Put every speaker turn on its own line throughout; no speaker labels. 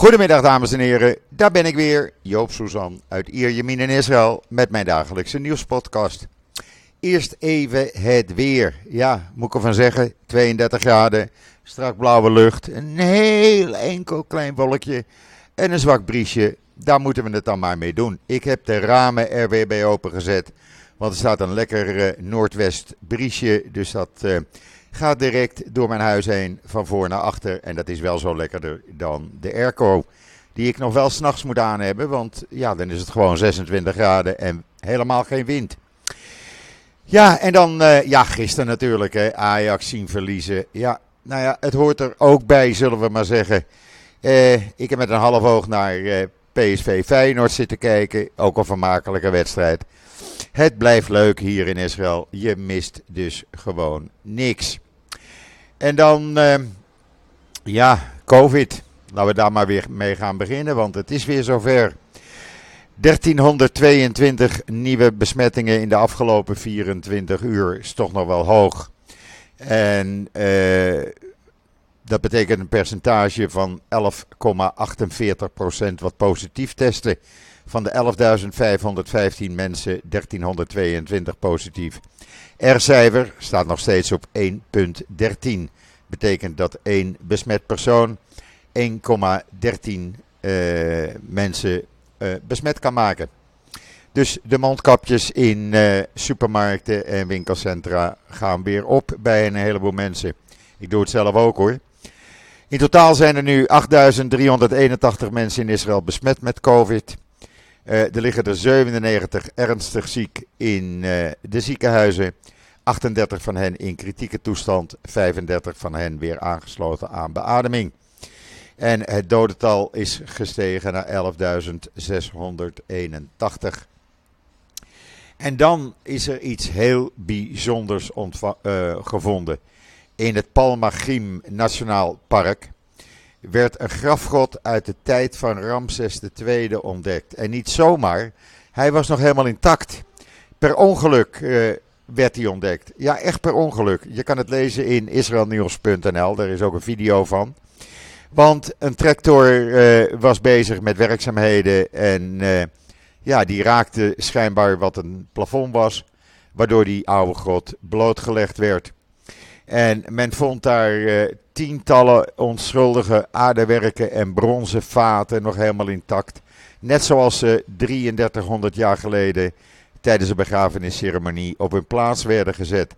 Goedemiddag dames en heren, daar ben ik weer, Joop Suzan uit Ierjemien in Israël met mijn dagelijkse nieuwspodcast. Eerst even het weer. Ja, moet ik ervan zeggen, 32 graden, strak blauwe lucht, een heel enkel klein wolkje en een zwak briesje. Daar moeten we het dan maar mee doen. Ik heb de ramen er weer bij opengezet, want er staat een lekker uh, noordwest briesje, dus dat... Uh, gaat direct door mijn huis heen, van voor naar achter. En dat is wel zo lekkerder dan de airco, die ik nog wel s'nachts moet aan hebben. Want ja, dan is het gewoon 26 graden en helemaal geen wind. Ja, en dan, uh, ja, gisteren natuurlijk, hè, Ajax zien verliezen. Ja, nou ja, het hoort er ook bij, zullen we maar zeggen. Uh, ik heb met een half oog naar uh, PSV Feyenoord zitten kijken. Ook een vermakelijke wedstrijd. Het blijft leuk hier in Israël. Je mist dus gewoon niks. En dan, uh, ja, COVID. Laten we daar maar weer mee gaan beginnen, want het is weer zover. 1322 nieuwe besmettingen in de afgelopen 24 uur is toch nog wel hoog. En uh, dat betekent een percentage van 11,48% wat positief testen. Van de 11.515 mensen 1322 positief. R-cijfer staat nog steeds op 1,13. Betekent dat één besmet persoon 1,13 uh, mensen uh, besmet kan maken. Dus de mondkapjes in uh, supermarkten en winkelcentra gaan weer op bij een heleboel mensen. Ik doe het zelf ook hoor. In totaal zijn er nu 8.381 mensen in Israël besmet met COVID. Uh, er liggen er 97 ernstig ziek in uh, de ziekenhuizen. 38 van hen in kritieke toestand, 35 van hen weer aangesloten aan beademing. En het dodental is gestegen naar 11.681. En dan is er iets heel bijzonders uh, gevonden. In het Palmachim Nationaal Park werd een grafgod uit de tijd van Ramses II ontdekt. En niet zomaar, hij was nog helemaal intact. Per ongeluk uh, werd hij ontdekt. Ja, echt per ongeluk. Je kan het lezen in israelnieuws.nl, daar is ook een video van. Want een tractor uh, was bezig met werkzaamheden en uh, ja, die raakte schijnbaar wat een plafond was, waardoor die oude grot blootgelegd werd. En men vond daar uh, tientallen onschuldige aardewerken en bronzen vaten nog helemaal intact. Net zoals ze 3300 jaar geleden tijdens een begrafenisceremonie op hun plaats werden gezet.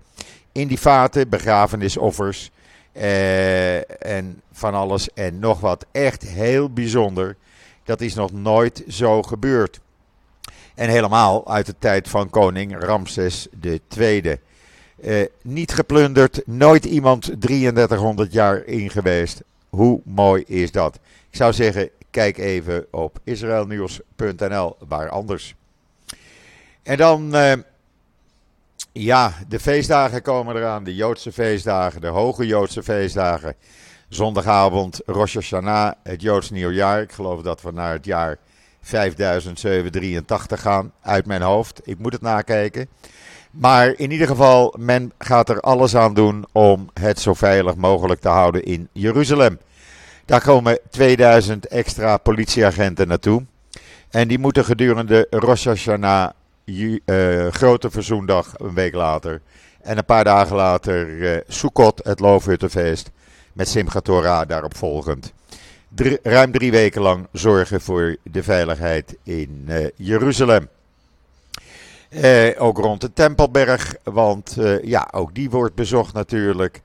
In die vaten begrafenisoffers eh, en van alles en nog wat. Echt heel bijzonder. Dat is nog nooit zo gebeurd. En helemaal uit de tijd van koning Ramses II. Uh, niet geplunderd, nooit iemand 3300 jaar in geweest. Hoe mooi is dat? Ik zou zeggen, kijk even op israelnieuws.nl, waar anders. En dan, uh, ja, de feestdagen komen eraan. De Joodse feestdagen, de hoge Joodse feestdagen. Zondagavond Rosh Hashanah, het Joods nieuwjaar. Ik geloof dat we naar het jaar 5783 gaan, uit mijn hoofd. Ik moet het nakijken. Maar in ieder geval, men gaat er alles aan doen om het zo veilig mogelijk te houden in Jeruzalem. Daar komen 2000 extra politieagenten naartoe. En die moeten gedurende Rosh Hashanah, uh, grote verzoendag, een week later. En een paar dagen later uh, Sukkot, het Loofhuttenfeest, met Simchat Torah daarop volgend. Ruim drie weken lang zorgen voor de veiligheid in uh, Jeruzalem. Eh, ook rond de Tempelberg, want eh, ja, ook die wordt bezocht natuurlijk.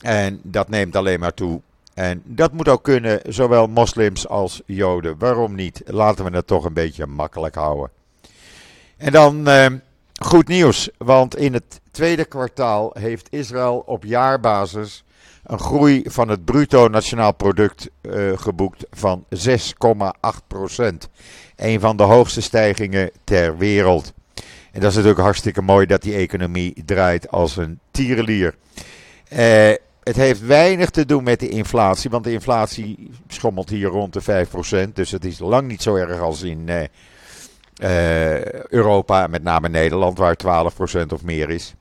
En dat neemt alleen maar toe. En dat moet ook kunnen, zowel moslims als joden. Waarom niet? Laten we het toch een beetje makkelijk houden. En dan eh, goed nieuws, want in het tweede kwartaal heeft Israël op jaarbasis een groei van het bruto nationaal product uh, geboekt van 6,8% Een van de hoogste stijgingen ter wereld. En dat is natuurlijk hartstikke mooi dat die economie draait als een tierenlier. Uh, het heeft weinig te doen met de inflatie, want de inflatie schommelt hier rond de 5%. Dus het is lang niet zo erg als in uh, uh, Europa, met name Nederland, waar 12% of meer is.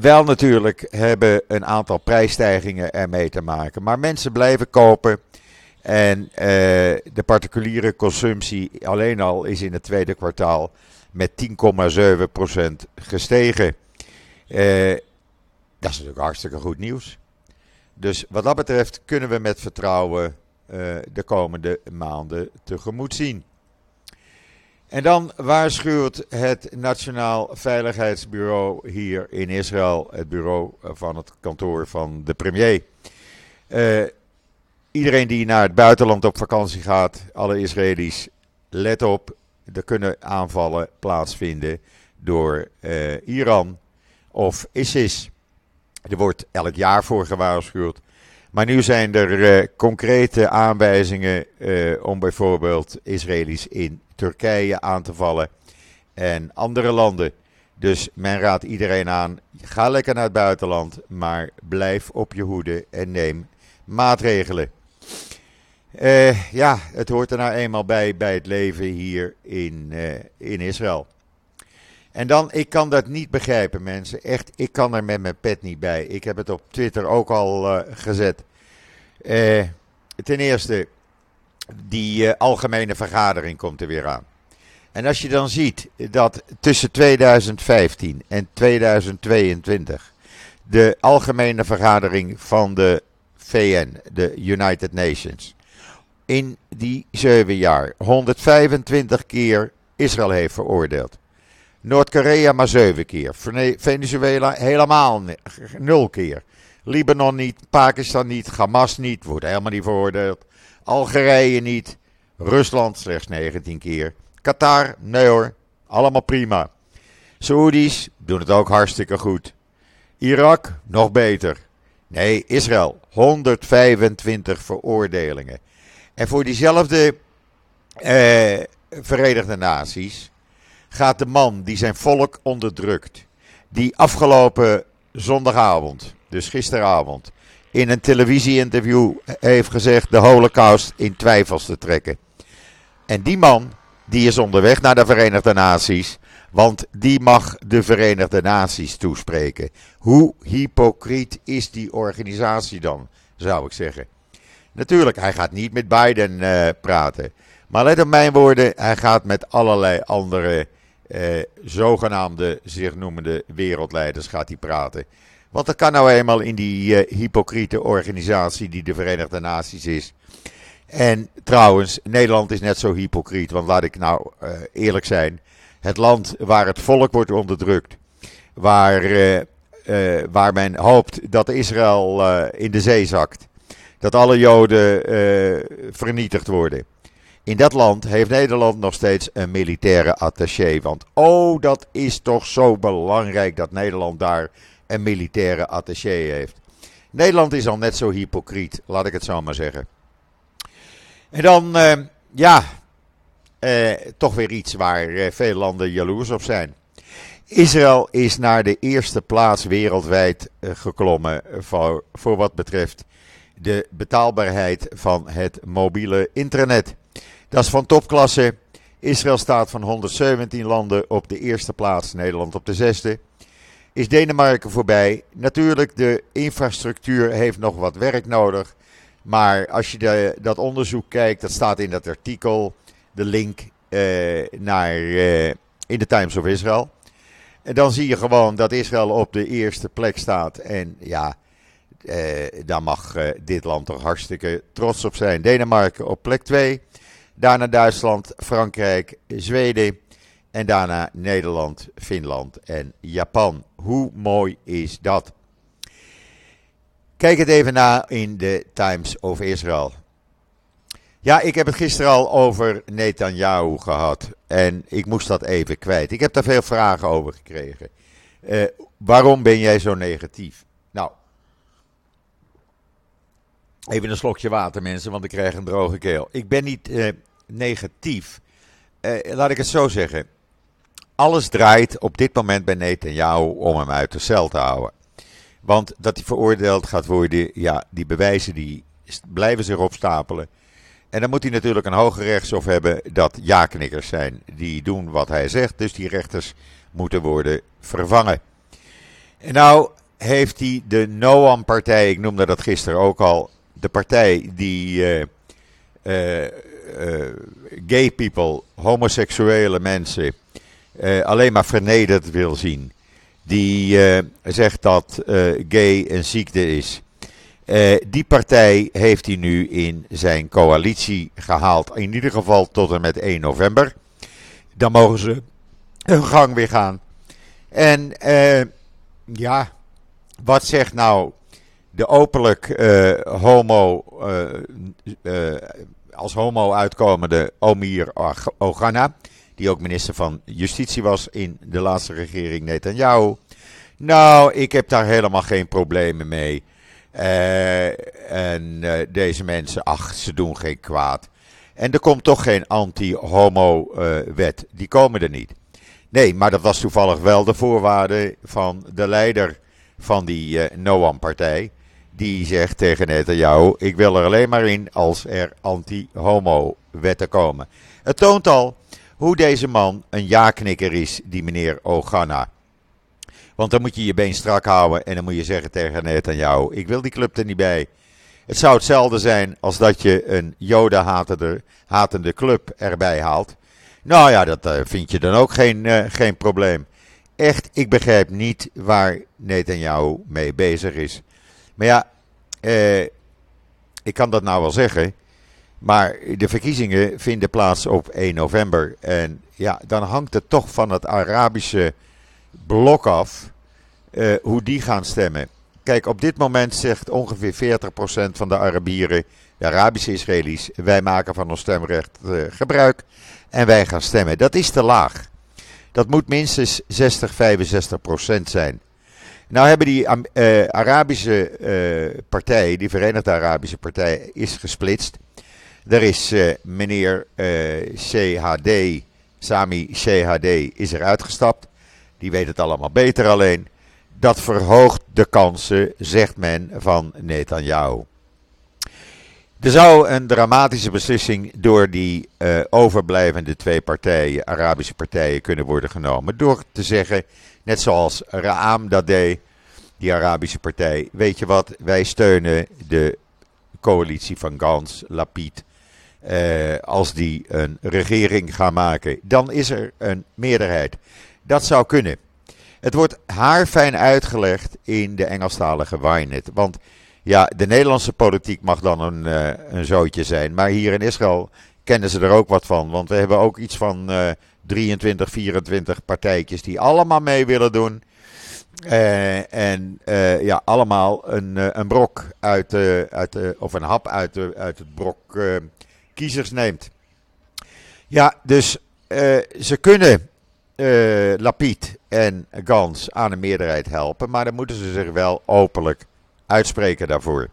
wel natuurlijk hebben een aantal prijsstijgingen ermee te maken. Maar mensen blijven kopen. En de particuliere consumptie alleen al is in het tweede kwartaal met 10,7% gestegen. dat is natuurlijk hartstikke goed nieuws. Dus wat dat betreft kunnen we met vertrouwen de komende maanden tegemoet zien. En dan waarschuwt het Nationaal Veiligheidsbureau hier in Israël, het bureau van het kantoor van de premier. Iedereen die naar het buitenland op vakantie gaat, alle Israëli's, let op, er kunnen aanvallen plaatsvinden door uh, Iran of ISIS. Er wordt elk jaar voor gewaarschuwd. Maar nu zijn er uh, concrete aanwijzingen om bijvoorbeeld Israëli's in Turkije aan te vallen en andere landen. Dus men raadt iedereen aan, ga lekker naar het buitenland, maar blijf op je hoede en neem maatregelen. Uh, ja, het hoort er nou eenmaal bij bij het leven hier in, uh, in Israël. En dan, ik kan dat niet begrijpen, mensen. Echt, ik kan er met mijn pet niet bij. Ik heb het op Twitter ook al uh, gezet. ten eerste, die algemene vergadering komt er weer aan. En als je dan ziet dat tussen 2015 en 2022 de algemene vergadering van de VN, de United Nations, in die zeven jaar 125 keer Israël heeft veroordeeld. Noord-Korea maar zeven keer. Venezuela helemaal nul keer. Libanon niet, Pakistan niet, Hamas niet, wordt helemaal niet veroordeeld. Algerije niet. Rusland slechts 19 keer. Qatar, nee hoor, allemaal prima. Saoedi's doen het ook hartstikke goed. Irak, nog beter. Nee, Israël, 125 veroordelingen. En voor diezelfde eh, Verenigde Naties gaat de man die zijn volk onderdrukt, die afgelopen zondagavond, dus gisteravond, in een televisieinterview heeft gezegd de holocaust in twijfels te trekken. En die man, die is onderweg naar de Verenigde Naties, want die mag de Verenigde Naties toespreken. Hoe hypocriet is die organisatie dan, zou ik zeggen. Natuurlijk, hij gaat niet met Biden uh, praten. Maar let op mijn woorden, hij gaat met allerlei andere uh, zogenaamde, zich noemende wereldleiders gaat hij praten. Want dat kan nou eenmaal in die uh, hypocriete organisatie die de Verenigde Naties is. En trouwens, Nederland is net zo hypocriet. Want laat ik nou eerlijk zijn. Het land waar het volk wordt onderdrukt. Waar, waar men hoopt dat Israël in de zee zakt. Dat alle Joden vernietigd worden. In dat land heeft Nederland nog steeds een militaire attaché. Want oh, dat is toch zo belangrijk dat Nederland daar een militaire attaché heeft. Nederland is al net zo hypocriet, laat ik het zo maar zeggen. En dan, uh, ja, uh, toch weer iets waar uh, veel landen jaloers op zijn. Israël is naar de eerste plaats wereldwijd geklommen voor, voor wat betreft de betaalbaarheid van het mobiele internet. Dat is van topklasse. Israël staat van 117 landen op de eerste plaats, Nederland op de zesde is Denemarken voorbij. Natuurlijk, de infrastructuur heeft nog wat werk nodig. Maar als je dat onderzoek kijkt, dat staat in dat artikel, de link uh, naar uh, in de Times of Israel. En dan zie je gewoon dat Israël op de eerste plek staat. En ja, daar mag dit land toch hartstikke trots op zijn. Denemarken op plek 2. Daarna Duitsland, Frankrijk, Zweden. En daarna Nederland, Finland en Japan. Hoe mooi is dat? Kijk het even na in de Times of Israel. Ja, ik heb het gisteren al over Netanyahu gehad. En ik moest dat even kwijt. Ik heb daar veel vragen over gekregen. Uh, waarom ben jij zo negatief? Nou, even een slokje water, mensen, want ik krijg een droge keel. Ik ben niet uh, negatief. Uh, laat ik het zo zeggen. Alles draait op dit moment bij Netanyahu om hem uit de cel te houden. Want dat hij veroordeeld gaat worden, ja, die bewijzen die blijven zich opstapelen. En dan moet hij natuurlijk een hoger rechtshof hebben dat ja-knikkers zijn. Die doen wat hij zegt, dus die rechters moeten worden vervangen. En nou heeft hij de Noam-partij, ik noemde dat gisteren ook al, de partij die uh, gay people, homoseksuele mensen, alleen maar vernederd wil zien. Die zegt dat gay een ziekte is. die partij heeft hij nu in zijn coalitie gehaald. In ieder geval tot en met 1 november. Dan mogen ze hun gang weer gaan. En ja, wat zegt nou de openlijk uh, homo, uh, als homo uitkomende Omir Ogana, die ook minister van Justitie was in de laatste regering Netanyahu. Nou, ik heb daar helemaal geen problemen mee. en deze mensen, ach, ze doen geen kwaad. En er komt toch geen anti-homo-wet. Die komen er niet. Nee, maar dat was toevallig wel de voorwaarde van de leider van die Noam-partij. Die zegt tegen jou: ik wil er alleen maar in als er anti-homo-wetten komen. Het toont al hoe deze man een ja-knikker is, die meneer Ogana. Want dan moet je je been strak houden en dan moet je zeggen tegen jou: ik wil die club er niet bij. Het zou hetzelfde zijn als dat je een joden-hatende hatende club erbij haalt. Nou ja, dat uh, vind je dan ook geen, uh, geen probleem. Echt, ik begrijp niet waar Netanyahu mee bezig is. Maar ja, eh, ik kan dat nou wel zeggen. Maar de verkiezingen vinden plaats op 1 november. En ja, dan hangt het toch van het Arabische blok af eh, hoe die gaan stemmen. Kijk, op dit moment zegt ongeveer 40% van de Arabieren, de Arabische Israëli's, wij maken van ons stemrecht uh, gebruik en wij gaan stemmen. Dat is te laag. Dat moet minstens 60, 65 procent zijn. Nou hebben die uh, Arabische uh, partij, die Verenigde Arabische Partij, is gesplitst. Er is uh, meneer CHD, Sami CHD, is eruit gestapt. Die weet het allemaal beter alleen. Dat verhoogt de kansen, zegt men, van Netanyahu. Er zou een dramatische beslissing door die uh, overblijvende twee partijen, Arabische partijen, kunnen worden genomen. Door te zeggen, net zoals Raam dat deed, die Arabische partij, weet je wat, wij steunen de coalitie van Gans, Lapid. Uh, als die een regering gaan maken, dan is er een meerderheid. Dat zou kunnen. Het wordt haarfijn uitgelegd in de Engelstalige Wynet. Want ja, de Nederlandse politiek mag dan een, uh, een zootje zijn. Maar hier in Israël kennen ze er ook wat van. Want we hebben ook iets van uh, 23, 24 partijtjes die allemaal mee willen doen. Uh, en ja, allemaal een, een brok uit, uit of een hap uit, de, uit het brok kiezers neemt. Ja, dus ze kunnen Lapid en Gans aan een meerderheid helpen. Maar dan moeten ze zich wel openlijk uitspreken daarvoor.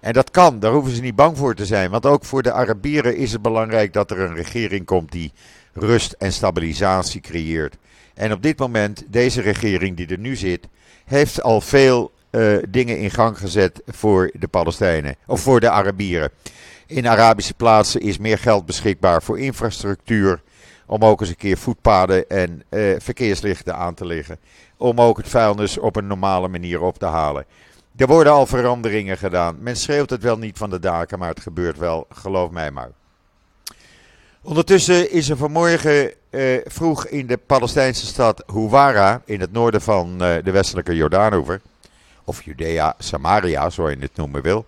En dat kan, daar hoeven ze niet bang voor te zijn. Want ook voor de Arabieren is het belangrijk dat er een regering komt die rust en stabilisatie creëert. En op dit moment, deze regering die er nu zit, heeft al veel uh, dingen in gang gezet voor de Palestijnen. Of voor de Arabieren. In Arabische plaatsen is meer geld beschikbaar voor infrastructuur. Om ook eens een keer voetpaden en uh, verkeerslichten aan te leggen. Om ook het vuilnis op een normale manier op te halen. Er worden al veranderingen gedaan. Men schreeuwt het wel niet van de daken, maar het gebeurt wel, geloof mij maar. Ondertussen is er vanmorgen eh, vroeg in de Palestijnse stad Huwara, in het noorden van eh, de westelijke Jordaanoever, of Judea, Samaria, zo je het noemen wil,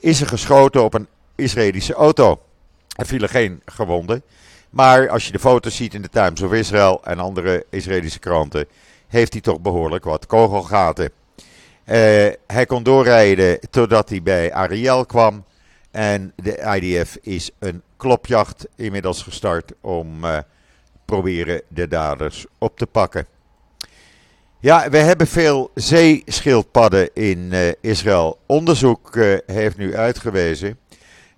is er geschoten op een Israëlische auto. Er vielen geen gewonden, maar als je de foto's ziet in de Times of Israel en andere Israëlische kranten, heeft hij toch behoorlijk wat kogelgaten. Uh, hij kon doorrijden totdat hij bij Ariel kwam. En de IDF is een klopjacht inmiddels gestart om uh, proberen de daders op te pakken. Ja, we hebben veel zeeschildpadden in uh, Israël. Onderzoek heeft nu uitgewezen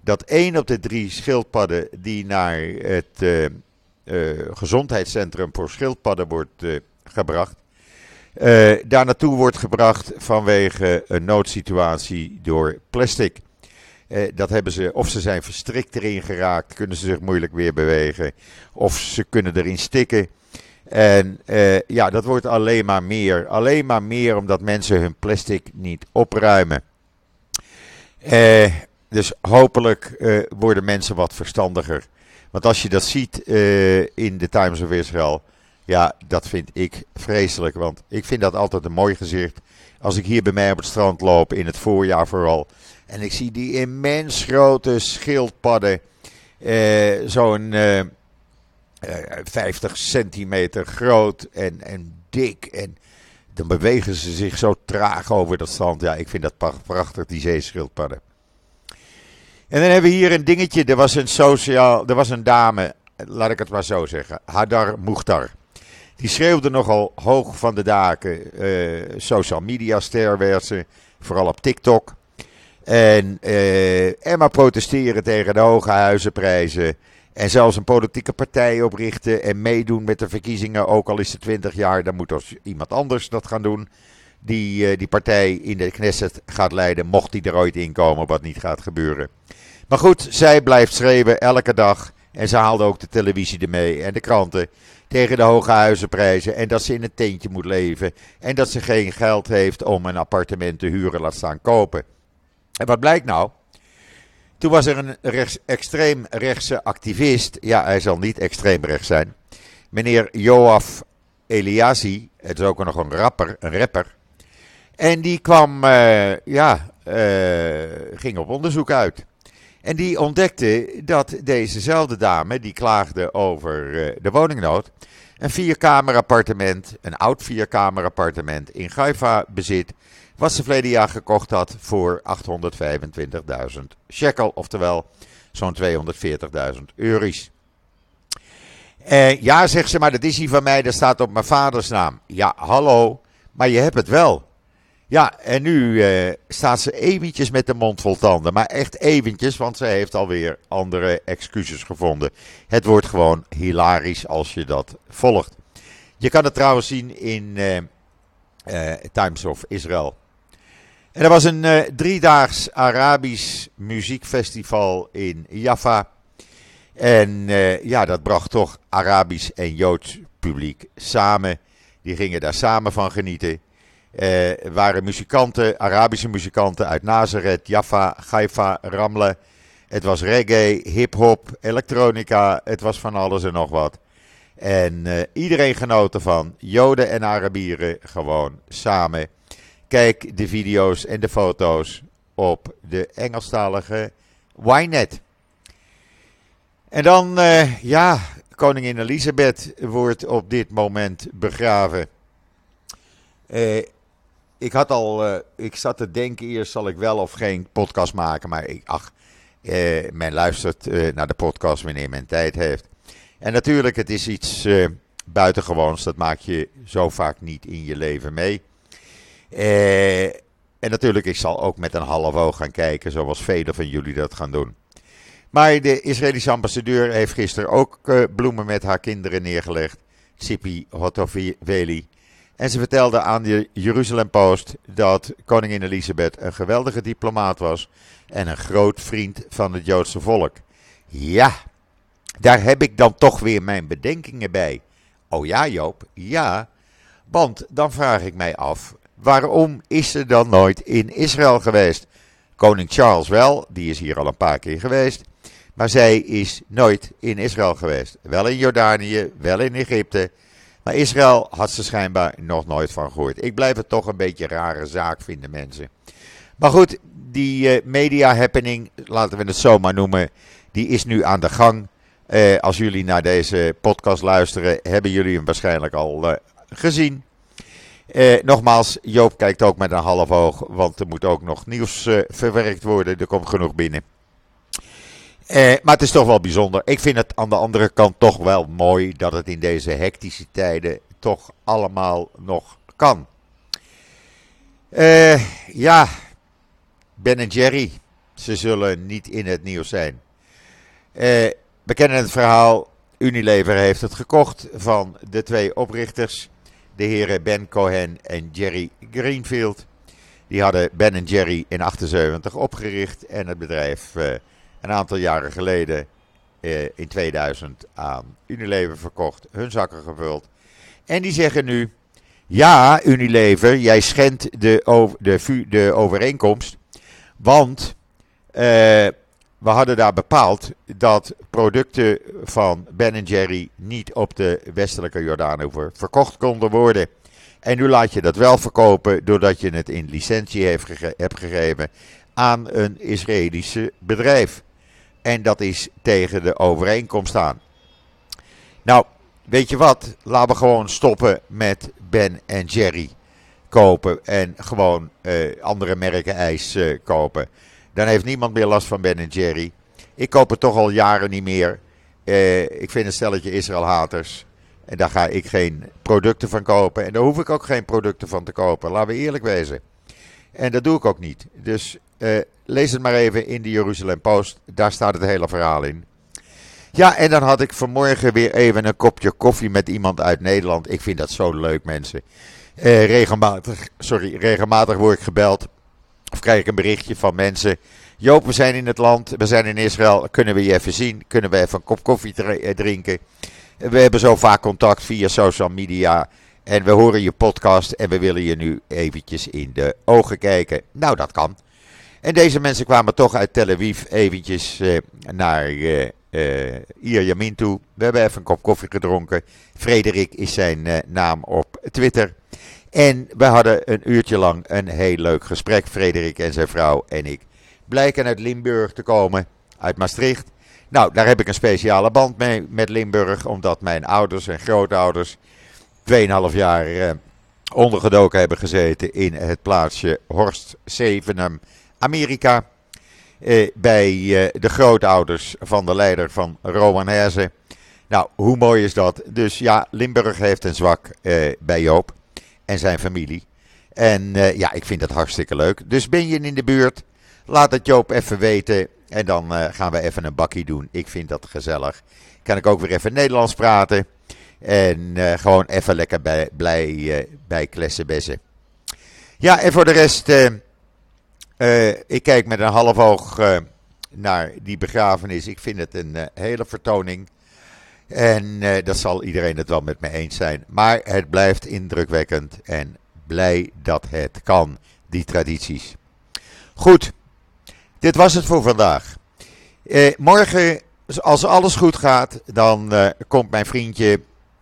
dat één op de drie schildpadden die naar het gezondheidscentrum voor schildpadden wordt gebracht, uh, daar naartoe wordt gebracht vanwege een noodsituatie door plastic. Uh, dat hebben ze, of ze zijn verstrikt erin geraakt, kunnen ze zich moeilijk weer bewegen, of ze kunnen erin stikken. En uh, ja, dat wordt alleen maar meer. Alleen maar meer omdat mensen hun plastic niet opruimen. dus hopelijk eh, worden mensen wat verstandiger. Want als je dat ziet eh, in de Times of Israel, ja, dat vind ik vreselijk. Want ik vind dat altijd een mooi gezicht. Als ik hier bij mij op het strand loop, in het voorjaar vooral. En ik zie die immens grote schildpadden. Eh, Zo'n eh, 50 centimeter groot en, en dik. En dan bewegen ze zich zo traag over dat strand. Ja, ik vind dat prachtig, die zeeschildpadden. En dan hebben we hier een dingetje. Er was een sociaal, er was een dame, laat ik het maar zo zeggen, Hadar Mukhtar. Die schreeuwde nogal hoog van de daken. Uh, social media ster werd ze, vooral op TikTok. En, uh, en maar protesteren tegen de hoge huizenprijzen. En zelfs een politieke partij oprichten en meedoen met de verkiezingen. Ook al is het 20 jaar, dan moet er iemand anders dat gaan doen. Die uh, die partij in de Knesset gaat leiden, mocht die er ooit in komen, wat niet gaat gebeuren. Maar goed, zij blijft schreeuwen elke dag. En ze haalde ook de televisie ermee en de kranten tegen de hoge huizenprijzen. En dat ze in een tentje moet leven. En dat ze geen geld heeft om een appartement te huren, laat staan kopen. En wat blijkt nou? Toen was er een extreem rechtse activist. Ja, hij zal niet extreem rechts zijn. Meneer Joaf Eliassi. Het is ook nog een rapper. Een rapper. En die kwam, uh, ja, uh, ging op onderzoek uit. En die ontdekte dat dezezelfde dame, die klaagde over uh, de woningnood, een vierkamer appartement, een oud vierkamer appartement in Gaifa bezit, wat ze verleden jaar gekocht had voor 825.000 shekel, oftewel zo'n 240.000 euro's. Uh, ja, zegt ze, maar dat is hier van mij, dat staat op mijn vaders naam. Ja, hallo, maar je hebt het wel. Ja, en nu uh, staat ze eventjes met de mond vol tanden. Maar echt eventjes, want ze heeft alweer andere excuses gevonden. Het wordt gewoon hilarisch als je dat volgt. Je kan het trouwens zien in uh, uh, Times of Israel. En er was een driedaags Arabisch muziekfestival in Jaffa. En ja, dat bracht toch Arabisch en Joods publiek samen. Die gingen daar samen van genieten. Uh, waren muzikanten, Arabische muzikanten uit Nazareth, Jaffa, Haifa, Ramle. Het was reggae, hip-hop, elektronica. Het was van alles en nog wat. En uh, iedereen genoot ervan. Joden en Arabieren gewoon samen. Kijk de video's en de foto's op de Engelstalige Ynet. En dan, uh, ja, koningin Elisabeth wordt op dit moment begraven. Uh, ik had al, uh, ik zat te denken eerst zal ik wel of geen podcast maken, maar ik, ach, uh, men luistert uh, naar de podcast wanneer men tijd heeft. En natuurlijk, het is iets buitengewoons, dat maak je zo vaak niet in je leven mee. en natuurlijk, ik zal ook met een half oog gaan kijken, zoals velen van jullie dat gaan doen. Maar de Israëlische ambassadeur heeft gisteren ook bloemen met haar kinderen neergelegd. Sipi Hotoveli. En ze vertelde aan de Jeruzalem Post dat koningin Elisabeth een geweldige diplomaat was en een groot vriend van het Joodse volk. Ja, daar heb ik dan toch weer mijn bedenkingen bij. Oh ja, Joop, ja. Want dan vraag ik mij af, waarom is ze dan nooit in Israël geweest? Koning Charles wel, die is hier al een paar keer geweest. Maar zij is nooit in Israël geweest. Wel in Jordanië, wel in Egypte. Maar Israël had ze schijnbaar nog nooit van gehoord. Ik blijf het toch een beetje een rare zaak vinden, mensen. Maar goed, die uh, media happening, laten we het zo maar noemen, die is nu aan de gang. Uh, als jullie naar deze podcast luisteren, hebben jullie hem waarschijnlijk al uh, gezien. nogmaals, Joop kijkt ook met een half oog, want er moet ook nog nieuws verwerkt worden. Er komt genoeg binnen. Eh, maar het is toch wel bijzonder. Ik vind het aan de andere kant toch wel mooi dat het in deze hectische tijden toch allemaal nog kan. Eh, ja, Ben en Jerry, ze zullen niet in het nieuws zijn. Eh, we kennen het verhaal. Unilever heeft het gekocht van de twee oprichters, de heren Ben Cohen en Jerry Greenfield. Die hadden Ben Jerry in 78 opgericht en het bedrijf eh, een aantal jaren geleden eh, in 2000 aan Unilever verkocht, hun zakken gevuld. En die zeggen nu, ja Unilever, jij schendt de, de, de overeenkomst, want uh, we hadden daar bepaald dat producten van Ben Jerry niet op de westelijke Jordaanoever verkocht konden worden. En nu laat je dat wel verkopen doordat je het in licentie heeft hebt gegeven aan een Israëlische bedrijf. En dat is tegen de overeenkomst aan. Nou, weet je wat? Laten we gewoon stoppen met Ben en Jerry kopen en gewoon uh, andere merken ijs uh, kopen. Dan heeft niemand meer last van Ben Jerry. Ik koop het toch al jaren niet meer. Uh, ik vind een stelletje Israël-haters. En daar ga ik geen producten van kopen. En daar hoef ik ook geen producten van te kopen. Laten we eerlijk wezen. En dat doe ik ook niet. Dus uh, lees het maar even in de Jeruzalem Post. Daar staat het hele verhaal in. Ja, en dan had ik vanmorgen weer even een kopje koffie met iemand uit Nederland. Ik vind dat zo leuk, mensen. Uh, regelmatig, sorry, regelmatig word ik gebeld. Of krijg ik een berichtje van mensen. Joop, we zijn in het land, we zijn in Israël. Kunnen we je even zien? Kunnen we even een kop koffie eh, drinken? We hebben zo vaak contact via social media. En we horen je podcast en we willen je nu eventjes in de ogen kijken. Nou, dat kan. En deze mensen kwamen toch uit Tel Aviv eventjes uh, naar uh, uh, toe. We hebben even een kop koffie gedronken. Frederik is zijn naam op Twitter. En we hadden een uurtje lang een heel leuk gesprek, Frederik en zijn vrouw en ik. Blijken uit Limburg te komen, uit Maastricht. Nou, daar heb ik een speciale band mee met Limburg, omdat mijn ouders en grootouders 2,5 jaar eh, ondergedoken hebben gezeten in het plaatsje Horst Zevenum, Amerika. Eh, bij eh, de grootouders van de leider van Roman Herzen. Nou, hoe mooi is dat? Dus ja, Limburg heeft een zwak eh, bij Joop en zijn familie. En uh, ja, ik vind dat hartstikke leuk. Dus ben je in de buurt, laat het Joop even weten. En dan uh, gaan we even een bakkie doen. Ik vind dat gezellig. Kan ik ook weer even Nederlands praten. En gewoon even lekker bij, blij bij klessenbessen. Ja, en voor de rest, ik kijk met een half oog naar die begrafenis. Ik vind het een hele vertoning. En dat zal iedereen het wel met me eens zijn. Maar het blijft indrukwekkend en blij dat het kan, die tradities. Goed, dit was het voor vandaag. Morgen, als alles goed gaat, dan komt mijn vriendje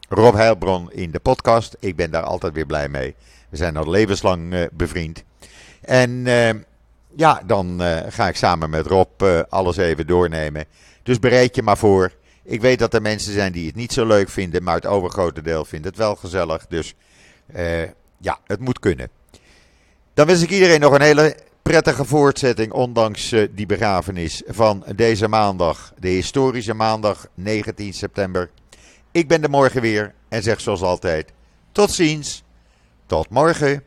Rob Heilbron in de podcast. Ik ben daar altijd weer blij mee. We zijn al levenslang bevriend. En ja, dan ga ik samen met Rob alles even doornemen. Dus bereid je maar voor. Ik weet dat er mensen zijn die het niet zo leuk vinden, maar het overgrote deel vindt het wel gezellig. Dus uh, ja, het moet kunnen. Dan wens ik iedereen nog een hele prettige voortzetting, ondanks die begrafenis van deze maandag, de historische maandag 19 september. Ik ben er morgen weer en zeg zoals altijd: tot ziens, tot morgen.